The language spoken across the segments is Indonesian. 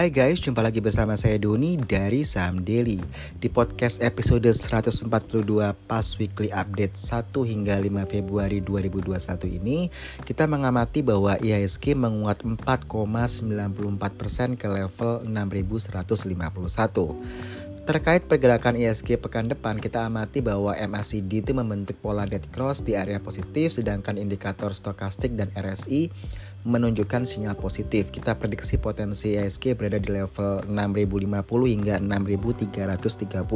Hai guys, jumpa lagi bersama saya Doni dari Saham Daily. Di podcast episode 142 pas weekly update 1 hingga 5 Februari 2021 ini Kita mengamati bahwa IHSG menguat 4,94% ke level 6151 Terkait pergerakan ISG pekan depan, kita amati bahwa MACD itu membentuk pola dead cross di area positif, sedangkan indikator stokastik dan RSI menunjukkan sinyal positif. Kita prediksi potensi ISG berada di level 6050 hingga 6330.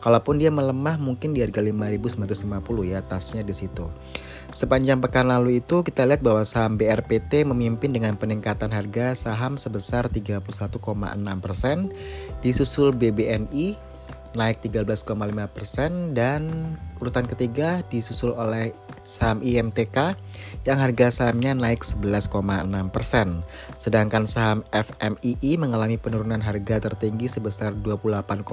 Kalaupun dia melemah mungkin di harga 5950 ya atasnya di situ. Sepanjang pekan lalu itu kita lihat bahwa saham BRPT memimpin dengan peningkatan harga saham sebesar 31,6%, disusul BBNI naik 13,5% dan urutan ketiga disusul oleh saham IMTK yang harga sahamnya naik 11,6%. Sedangkan saham FMII mengalami penurunan harga tertinggi sebesar 28,9%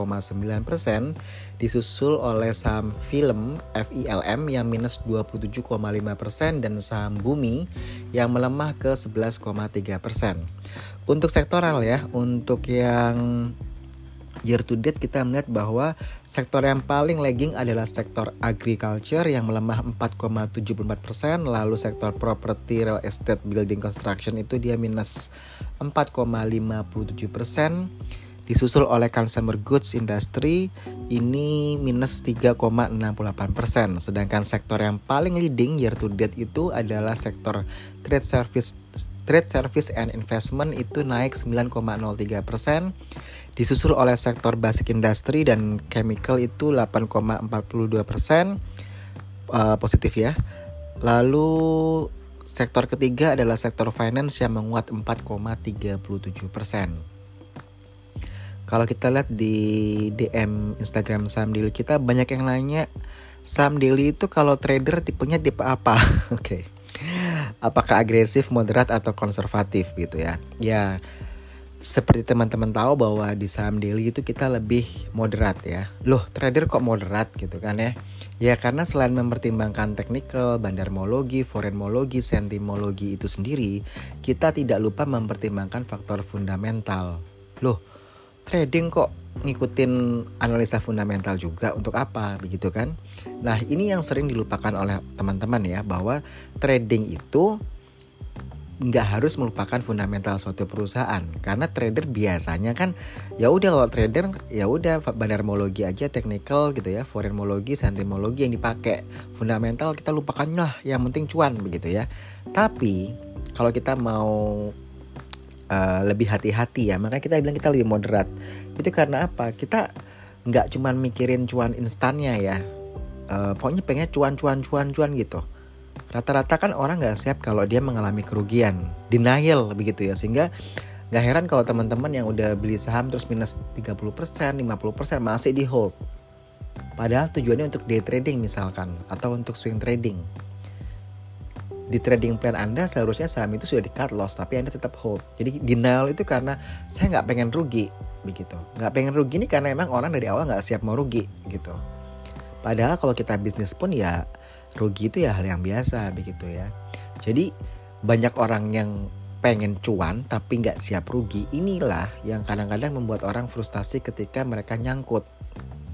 disusul oleh saham film FILM yang minus 27,5% dan saham Bumi yang melemah ke 11,3%. Untuk sektoral ya, untuk yang year to date kita melihat bahwa sektor yang paling lagging adalah sektor agriculture yang melemah 4,74%, lalu sektor property, real estate, building construction itu dia minus 4,57%. Disusul oleh consumer goods industry ini minus 3,68%. Sedangkan sektor yang paling leading year to date itu adalah sektor trade service trade service and investment itu naik 9,03% disusul oleh sektor basic industry dan chemical itu 8,42% uh, positif ya. Lalu sektor ketiga adalah sektor finance yang menguat 4,37%. Kalau kita lihat di DM Instagram Sam Daily kita banyak yang nanya Sam Daily itu kalau trader tipenya tipe apa? Oke. okay. Apakah agresif, moderat atau konservatif gitu ya? Ya, seperti teman-teman tahu bahwa di saham daily itu kita lebih moderat ya. Loh, trader kok moderat gitu kan ya? Ya karena selain mempertimbangkan teknikal, bandarmologi, forenmologi, sentimologi itu sendiri, kita tidak lupa mempertimbangkan faktor fundamental. Loh, trading kok ngikutin analisa fundamental juga untuk apa begitu kan? Nah, ini yang sering dilupakan oleh teman-teman ya bahwa trading itu nggak harus melupakan fundamental suatu perusahaan. Karena trader biasanya kan ya udah kalau trader ya udah bandarmologi aja technical gitu ya forenmologi sentimologi yang dipakai. Fundamental kita lupakan lah yang penting cuan begitu ya. Tapi kalau kita mau uh, lebih hati-hati ya. Maka kita bilang kita lebih moderat. Itu karena apa? Kita nggak cuman mikirin cuan instannya ya. Uh, pokoknya pengen cuan cuan cuan cuan gitu. Rata-rata kan orang nggak siap kalau dia mengalami kerugian. Denial begitu ya. Sehingga nggak heran kalau teman-teman yang udah beli saham terus minus 30% 50% masih di hold. Padahal tujuannya untuk day trading misalkan atau untuk swing trading di trading plan Anda seharusnya saham itu sudah di cut loss tapi Anda tetap hold. Jadi denial itu karena saya nggak pengen rugi begitu. Nggak pengen rugi ini karena emang orang dari awal nggak siap mau rugi gitu. Padahal kalau kita bisnis pun ya rugi itu ya hal yang biasa begitu ya. Jadi banyak orang yang pengen cuan tapi nggak siap rugi inilah yang kadang-kadang membuat orang frustasi ketika mereka nyangkut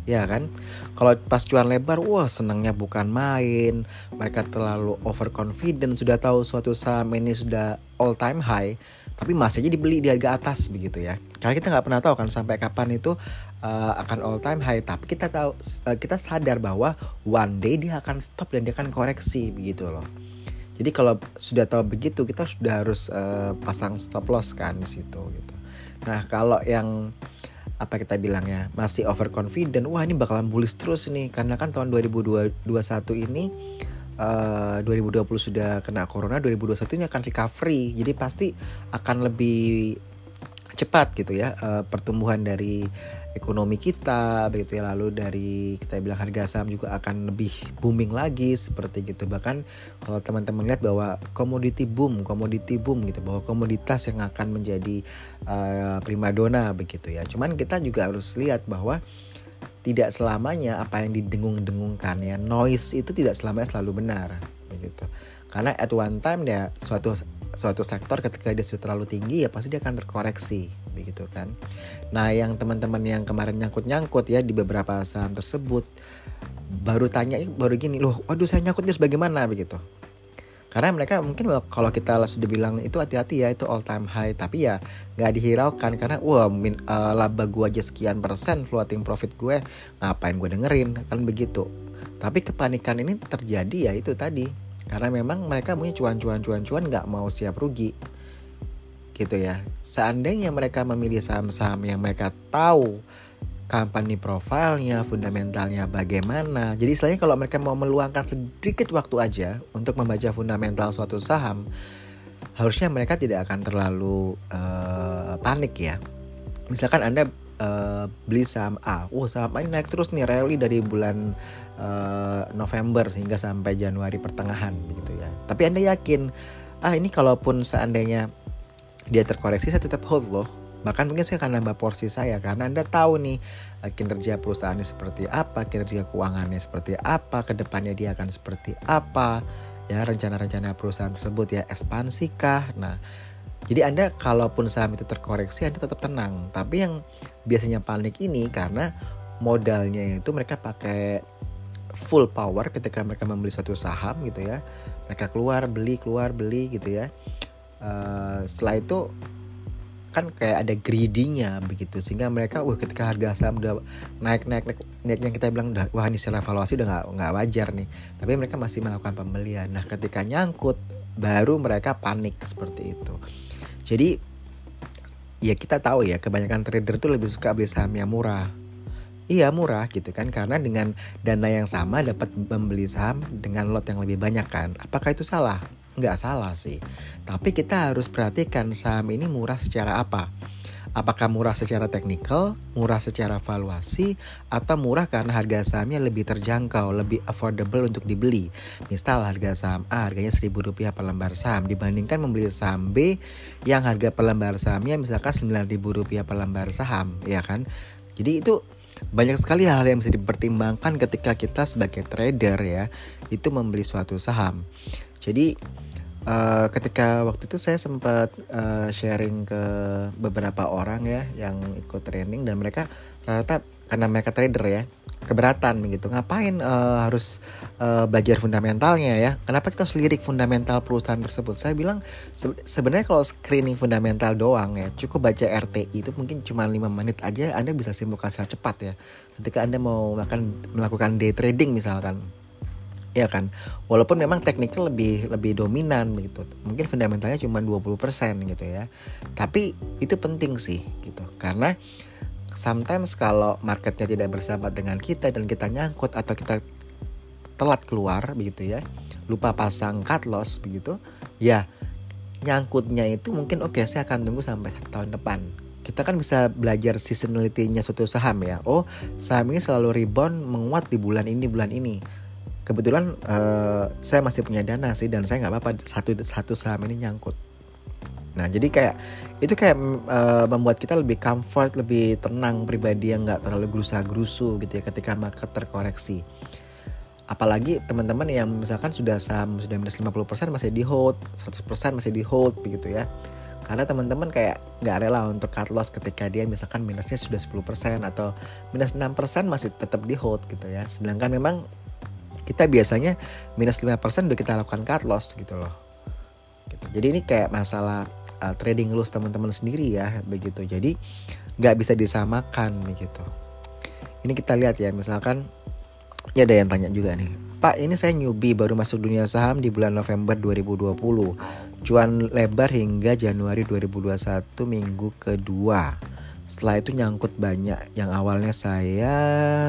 ya kan? Kalau pas cuan lebar wah senangnya bukan main. Mereka terlalu overconfident sudah tahu suatu saham ini sudah all time high tapi masih aja dibeli di harga atas begitu ya. Karena kita nggak pernah tahu kan sampai kapan itu uh, akan all time high. Tapi kita tahu uh, kita sadar bahwa one day dia akan stop dan dia akan koreksi begitu loh. Jadi kalau sudah tahu begitu kita sudah harus uh, pasang stop loss kan di situ gitu. Nah kalau yang apa kita bilangnya masih overconfident. Wah ini bakalan bullish terus nih. Karena kan tahun 2021 ini uh, 2020 sudah kena corona 2021 ini akan recovery. Jadi pasti akan lebih cepat gitu ya uh, pertumbuhan dari ekonomi kita begitu ya. Lalu dari kita bilang harga saham juga akan lebih booming lagi seperti gitu. Bahkan kalau teman-teman lihat bahwa komoditi boom komoditi boom gitu bahwa komoditas yang akan menjadi uh, primadona begitu ya. Cuman kita juga harus lihat bahwa tidak selamanya apa yang didengung-dengungkan ya. Noise itu tidak selamanya selalu benar begitu. Karena at one time ya suatu suatu sektor ketika dia sudah terlalu tinggi ya pasti dia akan terkoreksi begitu kan. Nah, yang teman-teman yang kemarin nyangkut-nyangkut ya di beberapa saham tersebut baru tanya baru gini loh, waduh saya nyangkut terus bagaimana begitu. Karena mereka mungkin kalau kita sudah bilang itu hati-hati ya itu all time high tapi ya nggak dihiraukan karena wah min, uh, laba gue aja sekian persen floating profit gue ngapain gue dengerin kan begitu. Tapi kepanikan ini terjadi ya itu tadi karena memang mereka punya cuan-cuan cuan-cuan nggak mau siap rugi gitu ya. Seandainya mereka memilih saham-saham yang mereka tahu company profilnya, fundamentalnya bagaimana. Jadi istilahnya kalau mereka mau meluangkan sedikit waktu aja untuk membaca fundamental suatu saham, harusnya mereka tidak akan terlalu uh, panik ya. Misalkan Anda uh, beli saham A, oh saham A ini naik terus nih rally dari bulan uh, November sehingga sampai Januari pertengahan begitu ya. Tapi Anda yakin, ah ini kalaupun seandainya dia terkoreksi saya tetap hold loh Bahkan mungkin saya akan nambah porsi saya karena Anda tahu nih eh, kinerja perusahaannya seperti apa, kinerja keuangannya seperti apa, ke depannya dia akan seperti apa, ya rencana-rencana perusahaan tersebut ya ekspansi kah. Nah, jadi Anda kalaupun saham itu terkoreksi Anda tetap tenang. Tapi yang biasanya panik ini karena modalnya itu mereka pakai full power ketika mereka membeli suatu saham gitu ya. Mereka keluar beli keluar beli gitu ya. Uh, setelah itu kan kayak ada greedy-nya begitu. Sehingga mereka wah ketika harga saham udah naik naik naik naiknya kita bilang udah wah ini secara evaluasi udah nggak nggak wajar nih. Tapi mereka masih melakukan pembelian. Nah ketika nyangkut baru mereka panik seperti itu. Jadi ya kita tahu ya kebanyakan trader tuh lebih suka beli saham yang murah Iya murah gitu kan karena dengan dana yang sama dapat membeli saham dengan lot yang lebih banyak kan. Apakah itu salah? nggak salah sih. Tapi kita harus perhatikan saham ini murah secara apa. Apakah murah secara teknikal, murah secara valuasi, atau murah karena harga sahamnya lebih terjangkau, lebih affordable untuk dibeli. Misal harga saham A harganya seribu rupiah per lembar saham dibandingkan membeli saham B yang harga per lembar sahamnya misalkan sembilan ribu rupiah per lembar saham, ya kan? Jadi itu banyak sekali hal yang bisa dipertimbangkan ketika kita sebagai trader ya itu membeli suatu saham. Jadi uh, ketika waktu itu saya sempat uh, sharing ke beberapa orang ya yang ikut training dan mereka rata karena mereka trader ya keberatan gitu ngapain uh, harus uh, belajar fundamentalnya ya? Kenapa kita harus lirik fundamental perusahaan tersebut? Saya bilang se sebenarnya kalau screening fundamental doang ya cukup baca RTI itu mungkin cuma lima menit aja anda bisa simpulkan secara cepat ya. Ketika anda mau melakukan melakukan day trading misalkan ya kan? Walaupun memang tekniknya lebih lebih dominan begitu. Mungkin fundamentalnya cuma 20% gitu ya. Tapi itu penting sih gitu. Karena sometimes kalau marketnya tidak bersahabat dengan kita dan kita nyangkut atau kita telat keluar begitu ya lupa pasang cut loss begitu ya nyangkutnya itu mungkin oke okay, saya akan tunggu sampai satu tahun depan. Kita kan bisa belajar seasonality-nya suatu saham ya. Oh saham ini selalu rebound menguat di bulan ini bulan ini. Kebetulan uh, saya masih punya dana sih dan saya nggak apa-apa satu satu saham ini nyangkut nah jadi kayak itu kayak uh, membuat kita lebih comfort lebih tenang pribadi yang nggak terlalu gerusa gerusu gitu ya ketika market terkoreksi. Apalagi teman-teman yang misalkan sudah saham sudah minus 50% masih di hold 100% masih di hold begitu ya. Karena teman-teman kayak nggak rela untuk cut loss ketika dia misalkan minusnya sudah 10% atau minus 6% masih tetap di hold gitu ya. Sedangkan memang kita biasanya minus 5% udah kita lakukan cut loss gitu loh gitu. jadi ini kayak masalah uh, trading loss teman-teman sendiri ya begitu. Jadi nggak bisa disamakan begitu. Ini kita lihat ya misalkan ya ada yang tanya juga nih. Pak ini saya newbie baru masuk dunia saham di bulan November 2020 cuan lebar hingga Januari 2021 minggu kedua. Setelah itu nyangkut banyak. Yang awalnya saya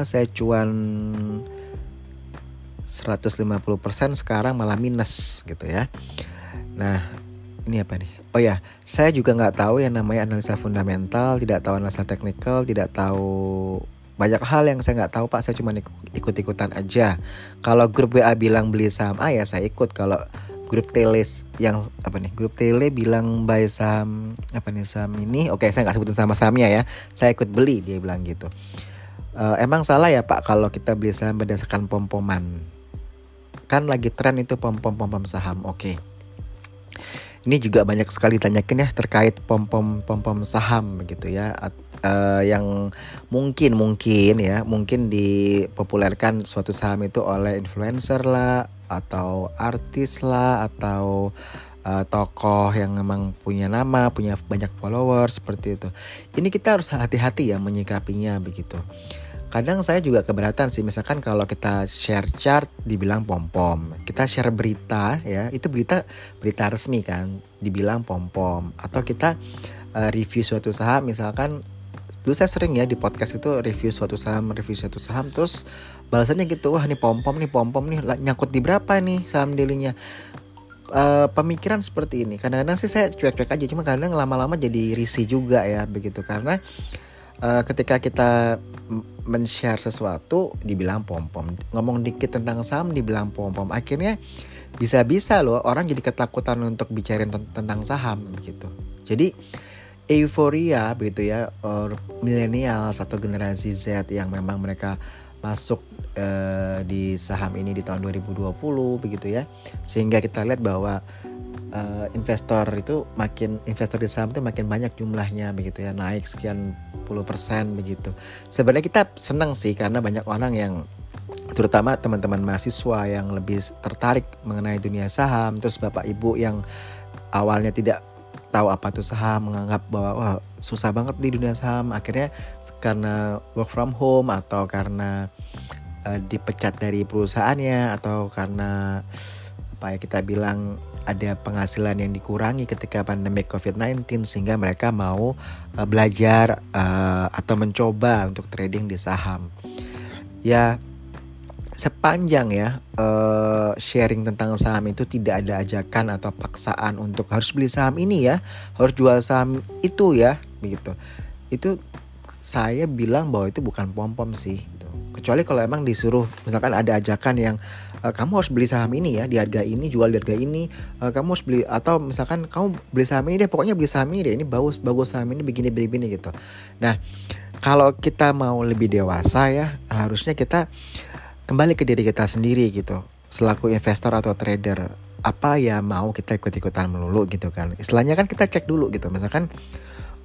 saya cuan 150% sekarang malah minus gitu ya. Nah, ini apa nih? Oh ya, saya juga nggak tahu yang namanya analisa fundamental, tidak tahu analisa teknikal, tidak tahu banyak hal yang saya nggak tahu pak. Saya cuma ikut-ikutan aja. Kalau grup WA bilang beli saham A ya saya ikut. Kalau grup tele yang apa nih? Grup tele bilang buy saham apa nih saham ini? Oke, saya nggak sebutin sama sahamnya ya. Saya ikut beli dia bilang gitu. Uh, emang salah ya pak kalau kita beli saham berdasarkan pom-poman kan lagi tren itu pom pom pom pom saham oke okay. Ini juga banyak sekali tanyakan ya terkait pom pom pom pom saham begitu ya uh, yang mungkin mungkin ya mungkin dipopulerkan suatu saham itu oleh influencer lah atau artis lah atau uh, tokoh yang memang punya nama, punya banyak followers seperti itu. Ini kita harus hati-hati ya menyikapinya begitu. Kadang saya juga keberatan sih misalkan kalau kita share chart dibilang pom-pom. Kita share berita ya, itu berita berita resmi kan, dibilang pom-pom atau kita uh, review suatu saham misalkan dulu saya sering ya di podcast itu review suatu saham review suatu saham terus balasannya gitu wah ini pom pom nih pom pom nih nyangkut di berapa nih saham daily uh, pemikiran seperti ini. Kadang-kadang sih saya cuek-cuek aja, cuma kadang lama-lama jadi risih juga ya begitu karena uh, ketika kita men-share sesuatu dibilang pom-pom, ngomong dikit tentang saham dibilang pom-pom, akhirnya bisa-bisa loh orang jadi ketakutan untuk bicarain tentang saham gitu. Jadi euforia begitu ya, milenial atau generasi Z yang memang mereka masuk uh, di saham ini di tahun 2020 begitu ya. Sehingga kita lihat bahwa uh, investor itu makin investor di saham itu makin banyak jumlahnya begitu ya. Naik sekian puluh persen begitu. Sebenarnya kita senang sih karena banyak orang yang terutama teman-teman mahasiswa yang lebih tertarik mengenai dunia saham terus bapak ibu yang awalnya tidak tahu apa itu saham menganggap bahwa wah susah banget di dunia saham. Akhirnya karena work from home atau karena uh, dipecat dari perusahaannya atau karena apa ya kita bilang ada penghasilan yang dikurangi ketika pandemi COVID-19 sehingga mereka mau uh, belajar uh, atau mencoba untuk trading di saham. Ya sepanjang ya uh, sharing tentang saham itu tidak ada ajakan atau paksaan untuk harus beli saham ini ya, harus jual saham itu ya, begitu. Itu saya bilang bahwa itu bukan pom-pom sih. Gitu. Kecuali kalau emang disuruh, misalkan ada ajakan yang e, kamu harus beli saham ini ya di harga ini, jual di harga ini, e, kamu harus beli atau misalkan kamu beli saham ini deh, pokoknya beli saham ini deh, ini bagus bagus saham ini begini begini gitu. Nah kalau kita mau lebih dewasa ya harusnya kita kembali ke diri kita sendiri gitu selaku investor atau trader. Apa ya mau kita ikut-ikutan melulu gitu kan. Istilahnya kan kita cek dulu gitu. Misalkan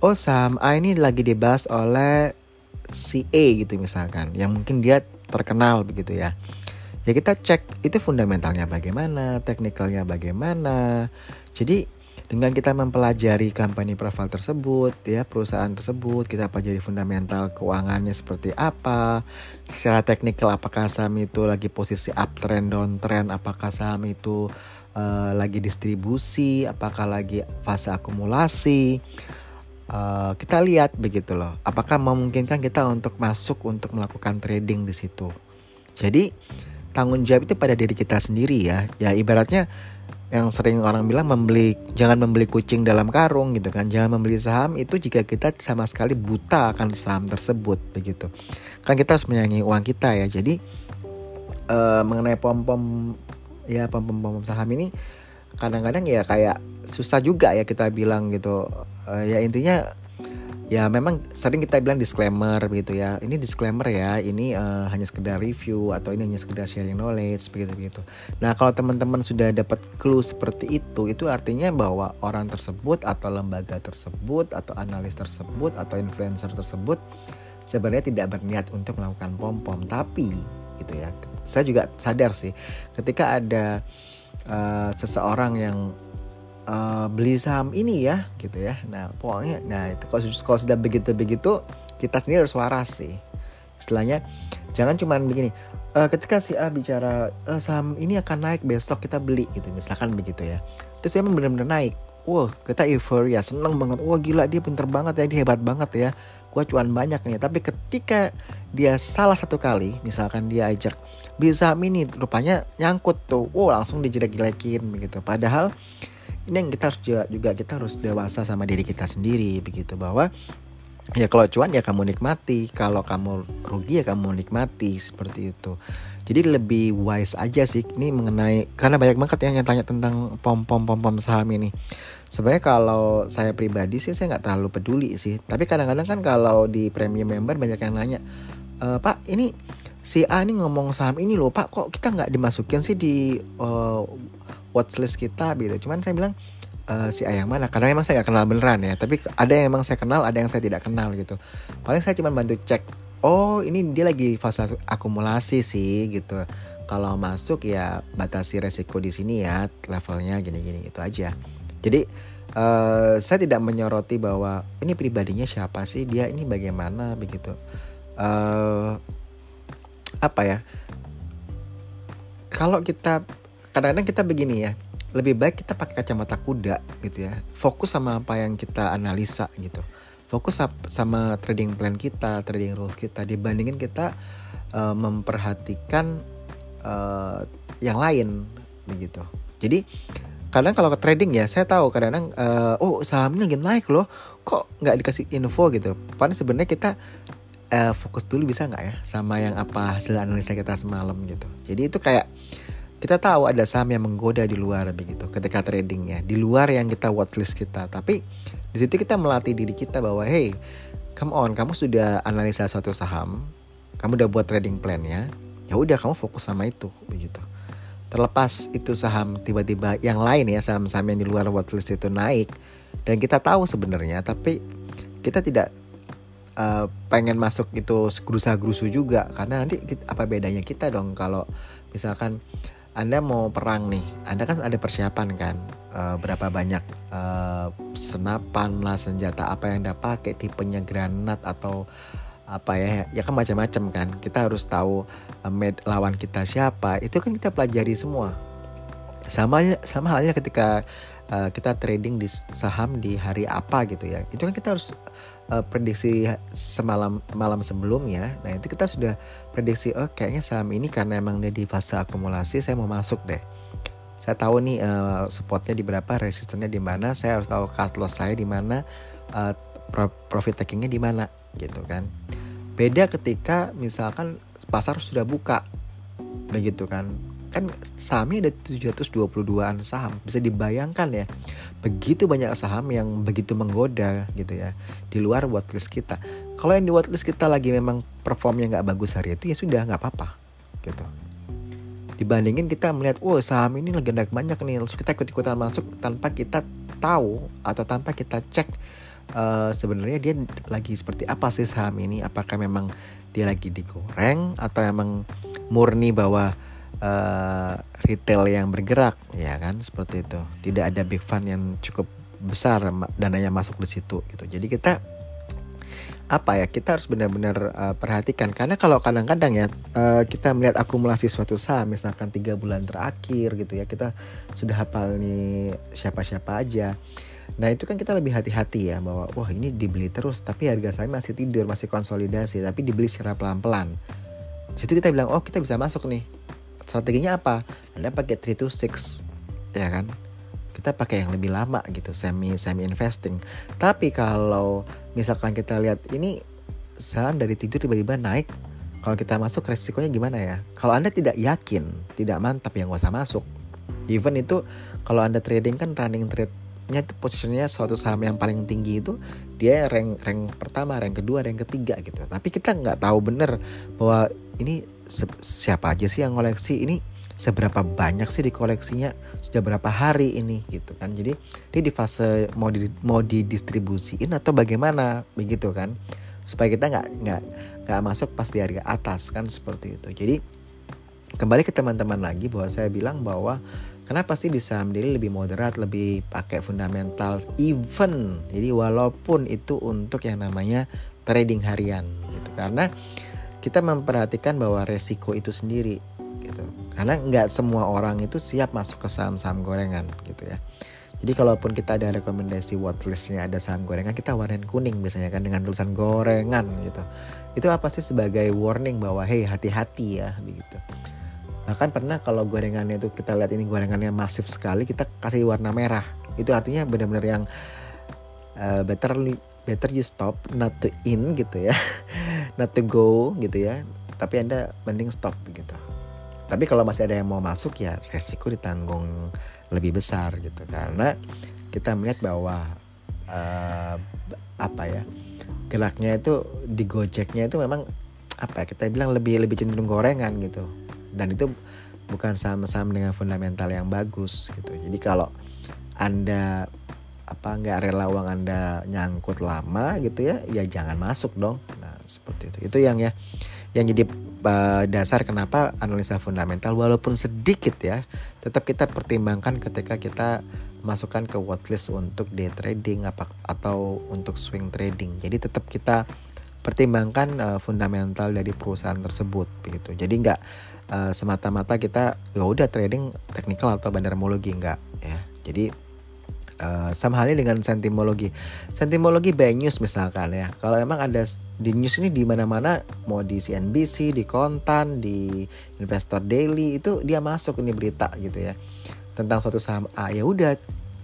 oh saham A ini lagi dibahas oleh si A gitu misalkan yang mungkin dia terkenal begitu ya ya kita cek itu fundamentalnya bagaimana teknikalnya bagaimana jadi dengan kita mempelajari company profile tersebut, ya perusahaan tersebut, kita pelajari fundamental keuangannya seperti apa, secara teknikal apakah saham itu lagi posisi uptrend, downtrend, apakah saham itu uh, lagi distribusi, apakah lagi fase akumulasi. Uh, kita lihat begitu loh, apakah memungkinkan kita untuk masuk untuk melakukan trading di situ. Jadi tanggung jawab itu pada diri kita sendiri ya. Ya ibaratnya yang sering orang bilang membeli jangan membeli kucing dalam karung gitu kan. Jangan membeli saham itu jika kita sama sekali buta akan saham tersebut begitu. Kan kita harus menyayangi uang kita ya. Jadi uh, mengenai pom pom ya pom pom pom saham ini kadang-kadang ya kayak susah juga ya kita bilang gitu. Uh, ya intinya ya memang sering kita bilang disclaimer begitu ya. Ini disclaimer ya. Ini uh, hanya sekedar review atau ini hanya sekedar sharing knowledge begitu begitu. Nah kalau teman-teman sudah dapat clue seperti itu itu artinya bahwa orang tersebut atau lembaga tersebut atau analis tersebut atau influencer tersebut sebenarnya tidak berniat untuk melakukan pom pom tapi gitu ya saya juga sadar sih ketika ada uh, seseorang yang uh, beli saham ini ya gitu ya. Nah pokoknya nah itu kalau, kalau sudah begitu begitu kita sendiri harus waras sih. Istilahnya jangan cuma begini uh, ketika si A bicara uh, saham ini akan naik besok kita beli gitu misalkan begitu ya. Terus memang benar-benar naik. Wow kita euforia seneng banget. Wah gila dia pinter banget ya dia hebat banget ya. Gua cuan banyak nih. Tapi ketika dia salah satu kali misalkan dia ajak bisa ini rupanya nyangkut tuh. Wow langsung dijelek-jelekin begitu. Padahal ini yang kita harus juga, juga kita harus dewasa sama diri kita sendiri begitu bahwa ya kalau cuan ya kamu nikmati kalau kamu rugi ya kamu nikmati seperti itu. Jadi lebih wise aja sih ini mengenai karena banyak banget yang, tanya tentang pom pom pom pom saham ini. Sebenarnya kalau saya pribadi sih saya nggak terlalu peduli sih. Tapi kadang-kadang kan kalau di premium member banyak yang nanya e, pak ini si A ini ngomong saham ini loh pak kok kita nggak dimasukin sih di uh, watchlist kita gitu. Cuman saya bilang uh, si A yang mana? Karena emang saya nggak kenal beneran ya. Tapi ada yang emang saya kenal ada yang saya tidak kenal gitu. Paling saya cuma bantu cek oh ini dia lagi fase akumulasi sih gitu. Kalau masuk ya batasi resiko di sini ya levelnya gini-gini itu aja. Jadi uh, saya tidak menyoroti bahwa ini pribadinya siapa sih dia ini bagaimana begitu. Uh, apa ya? Kalau kita kadang-kadang kita begini ya lebih baik kita pakai kacamata kuda gitu ya. Fokus sama apa yang kita analisa gitu. Fokus sama trading plan kita trading rules kita dibandingin kita uh, memperhatikan uh, yang lain begitu. Jadi kadang kalau ke trading ya saya tahu kadang-kadang uh, oh sahamnya lagi naik loh kok nggak dikasih info gitu. Padahal sebenarnya kita uh, fokus dulu bisa nggak ya sama yang apa hasil analisa kita semalam gitu. Jadi itu kayak kita tahu ada saham yang menggoda di luar begitu ketika tradingnya. Di luar yang kita watchlist kita. Tapi di situ kita melatih diri kita bahwa hey come on kamu sudah analisa suatu saham kamu udah buat trading plannya ya udah kamu fokus sama itu begitu. Terlepas itu saham tiba-tiba yang lain ya saham-saham yang di luar watchlist itu naik dan kita tahu sebenarnya tapi kita tidak uh, pengen masuk itu gerusa-gerusu juga karena nanti apa bedanya kita dong kalau misalkan anda mau perang nih, Anda kan ada persiapan kan, uh, berapa banyak uh, senapan lah, senjata apa yang Anda pakai, tipenya granat atau apa ya, ya kan macam-macam kan. Kita harus tahu uh, med lawan kita siapa, itu kan kita pelajari semua. Sama sama halnya ketika uh, kita trading di saham di hari apa gitu ya, itu kan kita harus uh, prediksi semalam malam sebelumnya. Nah itu kita sudah prediksi oh kayaknya saham ini karena emang dia di fase akumulasi saya mau masuk deh. Saya tahu nih uh, supportnya di berapa, resistennya di mana, saya harus tahu cut loss saya di mana, uh, profit takingnya di mana gitu kan. Beda ketika misalkan pasar sudah buka begitu kan kan sahamnya ada 722an saham. Bisa dibayangkan ya begitu banyak saham yang begitu menggoda gitu ya di luar watchlist kita. Kalau yang di watchlist kita lagi memang performnya nggak bagus hari itu ya sudah nggak apa-apa gitu. Dibandingin kita melihat oh saham ini lagi naik banyak nih terus kita ikut-ikutan masuk tanpa kita tahu atau tanpa kita cek uh, sebenarnya dia lagi seperti apa sih saham ini? Apakah memang dia lagi digoreng atau emang murni bahwa uh, retail yang bergerak. Ya kan? Seperti itu. Tidak ada big fund yang cukup besar dananya masuk di situ gitu. Jadi kita apa ya kita harus benar-benar uh, perhatikan. Karena kalau kadang-kadang ya uh, kita melihat akumulasi suatu saham misalkan tiga bulan terakhir gitu ya kita sudah hafal nih siapa-siapa aja. Nah itu kan kita lebih hati-hati ya bahwa wah ini dibeli terus tapi harga saham masih tidur masih konsolidasi tapi dibeli secara pelan-pelan. Situ kita bilang oh kita bisa masuk nih strateginya apa? Anda pakai 3 to 6 ya kan? Kita pakai yang lebih lama gitu semi semi investing. Tapi kalau misalkan kita lihat ini saham dari tidur tiba-tiba naik kalau kita masuk resikonya gimana ya? Kalau anda tidak yakin tidak mantap yang usah masuk. Even itu kalau anda trading kan running trade nya itu posisinya suatu saham yang paling tinggi itu dia rank rank pertama, rank kedua, rank ketiga gitu. Tapi kita nggak tahu bener bahwa ini siapa aja sih yang koleksi ini? Seberapa banyak sih di koleksinya sudah berapa hari ini gitu kan? Jadi dia di fase mau di mau didistribusiin atau bagaimana? Begitu kan? Supaya kita nggak nggak nggak masuk pas di harga atas kan? Seperti itu. Jadi kembali ke teman-teman lagi bahwa saya bilang bahwa kenapa sih di saham daily lebih moderat lebih pakai fundamental even? Jadi walaupun itu untuk yang namanya trading harian gitu. Karena kita memperhatikan bahwa resiko itu sendiri gitu. Karena nggak semua orang itu siap masuk ke saham-saham gorengan gitu ya. Jadi kalaupun kita ada rekomendasi watchlistnya ada saham gorengan kita warnain kuning biasanya kan dengan tulisan gorengan gitu. Itu apa sih sebagai warning bahwa hey hati-hati ya begitu. Bahkan pernah kalau gorengannya itu kita lihat ini gorengannya masif sekali kita kasih warna merah. Itu artinya benar-benar yang uh, better better you stop not to in gitu ya not to go gitu ya. Tapi anda mending stop gitu. Tapi kalau masih ada yang mau masuk ya resiko ditanggung lebih besar gitu. Karena kita melihat bahwa uh, apa ya geraknya itu di gojeknya itu memang apa ya kita bilang lebih lebih cenderung gorengan gitu. Dan itu bukan saham-saham dengan fundamental yang bagus gitu. Jadi kalau anda apa nggak rela uang anda nyangkut lama gitu ya ya jangan masuk dong seperti itu. Itu yang ya yang jadi uh, dasar kenapa analisa fundamental walaupun sedikit ya tetap kita pertimbangkan ketika kita masukkan ke watchlist untuk day trading apa atau untuk swing trading. Jadi tetap kita pertimbangkan uh, fundamental dari perusahaan tersebut begitu. Jadi nggak uh, semata-mata kita ya udah trading teknikal atau bandarmologi nggak ya. Jadi Uh, sama halnya dengan sentimologi. Sentimologi by news misalkan ya. Kalau emang ada di news ini di mana-mana mau di CNBC, di Kontan, di Investor Daily itu dia masuk ini berita gitu ya. Tentang suatu saham A ya udah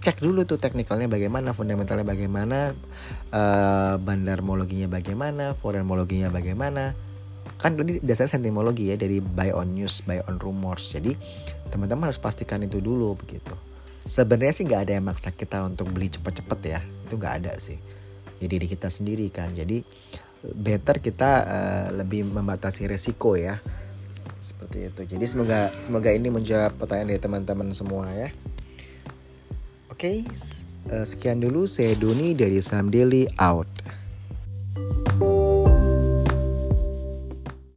cek dulu tuh teknikalnya bagaimana, fundamentalnya bagaimana, uh, bandarmologinya bagaimana, forenmologinya bagaimana. Kan tadi dasarnya sentimologi ya dari buy on news, buy on rumors. Jadi teman-teman harus pastikan itu dulu begitu sebenarnya sih nggak ada yang maksa kita untuk beli cepet-cepet ya. Itu nggak ada sih. Ya diri kita sendiri kan. Jadi better kita uh, lebih membatasi resiko ya. Seperti itu. Jadi semoga semoga ini menjawab pertanyaan dari teman-teman semua ya. Oke okay, uh, sekian dulu. Saya Doni dari Sam Daily out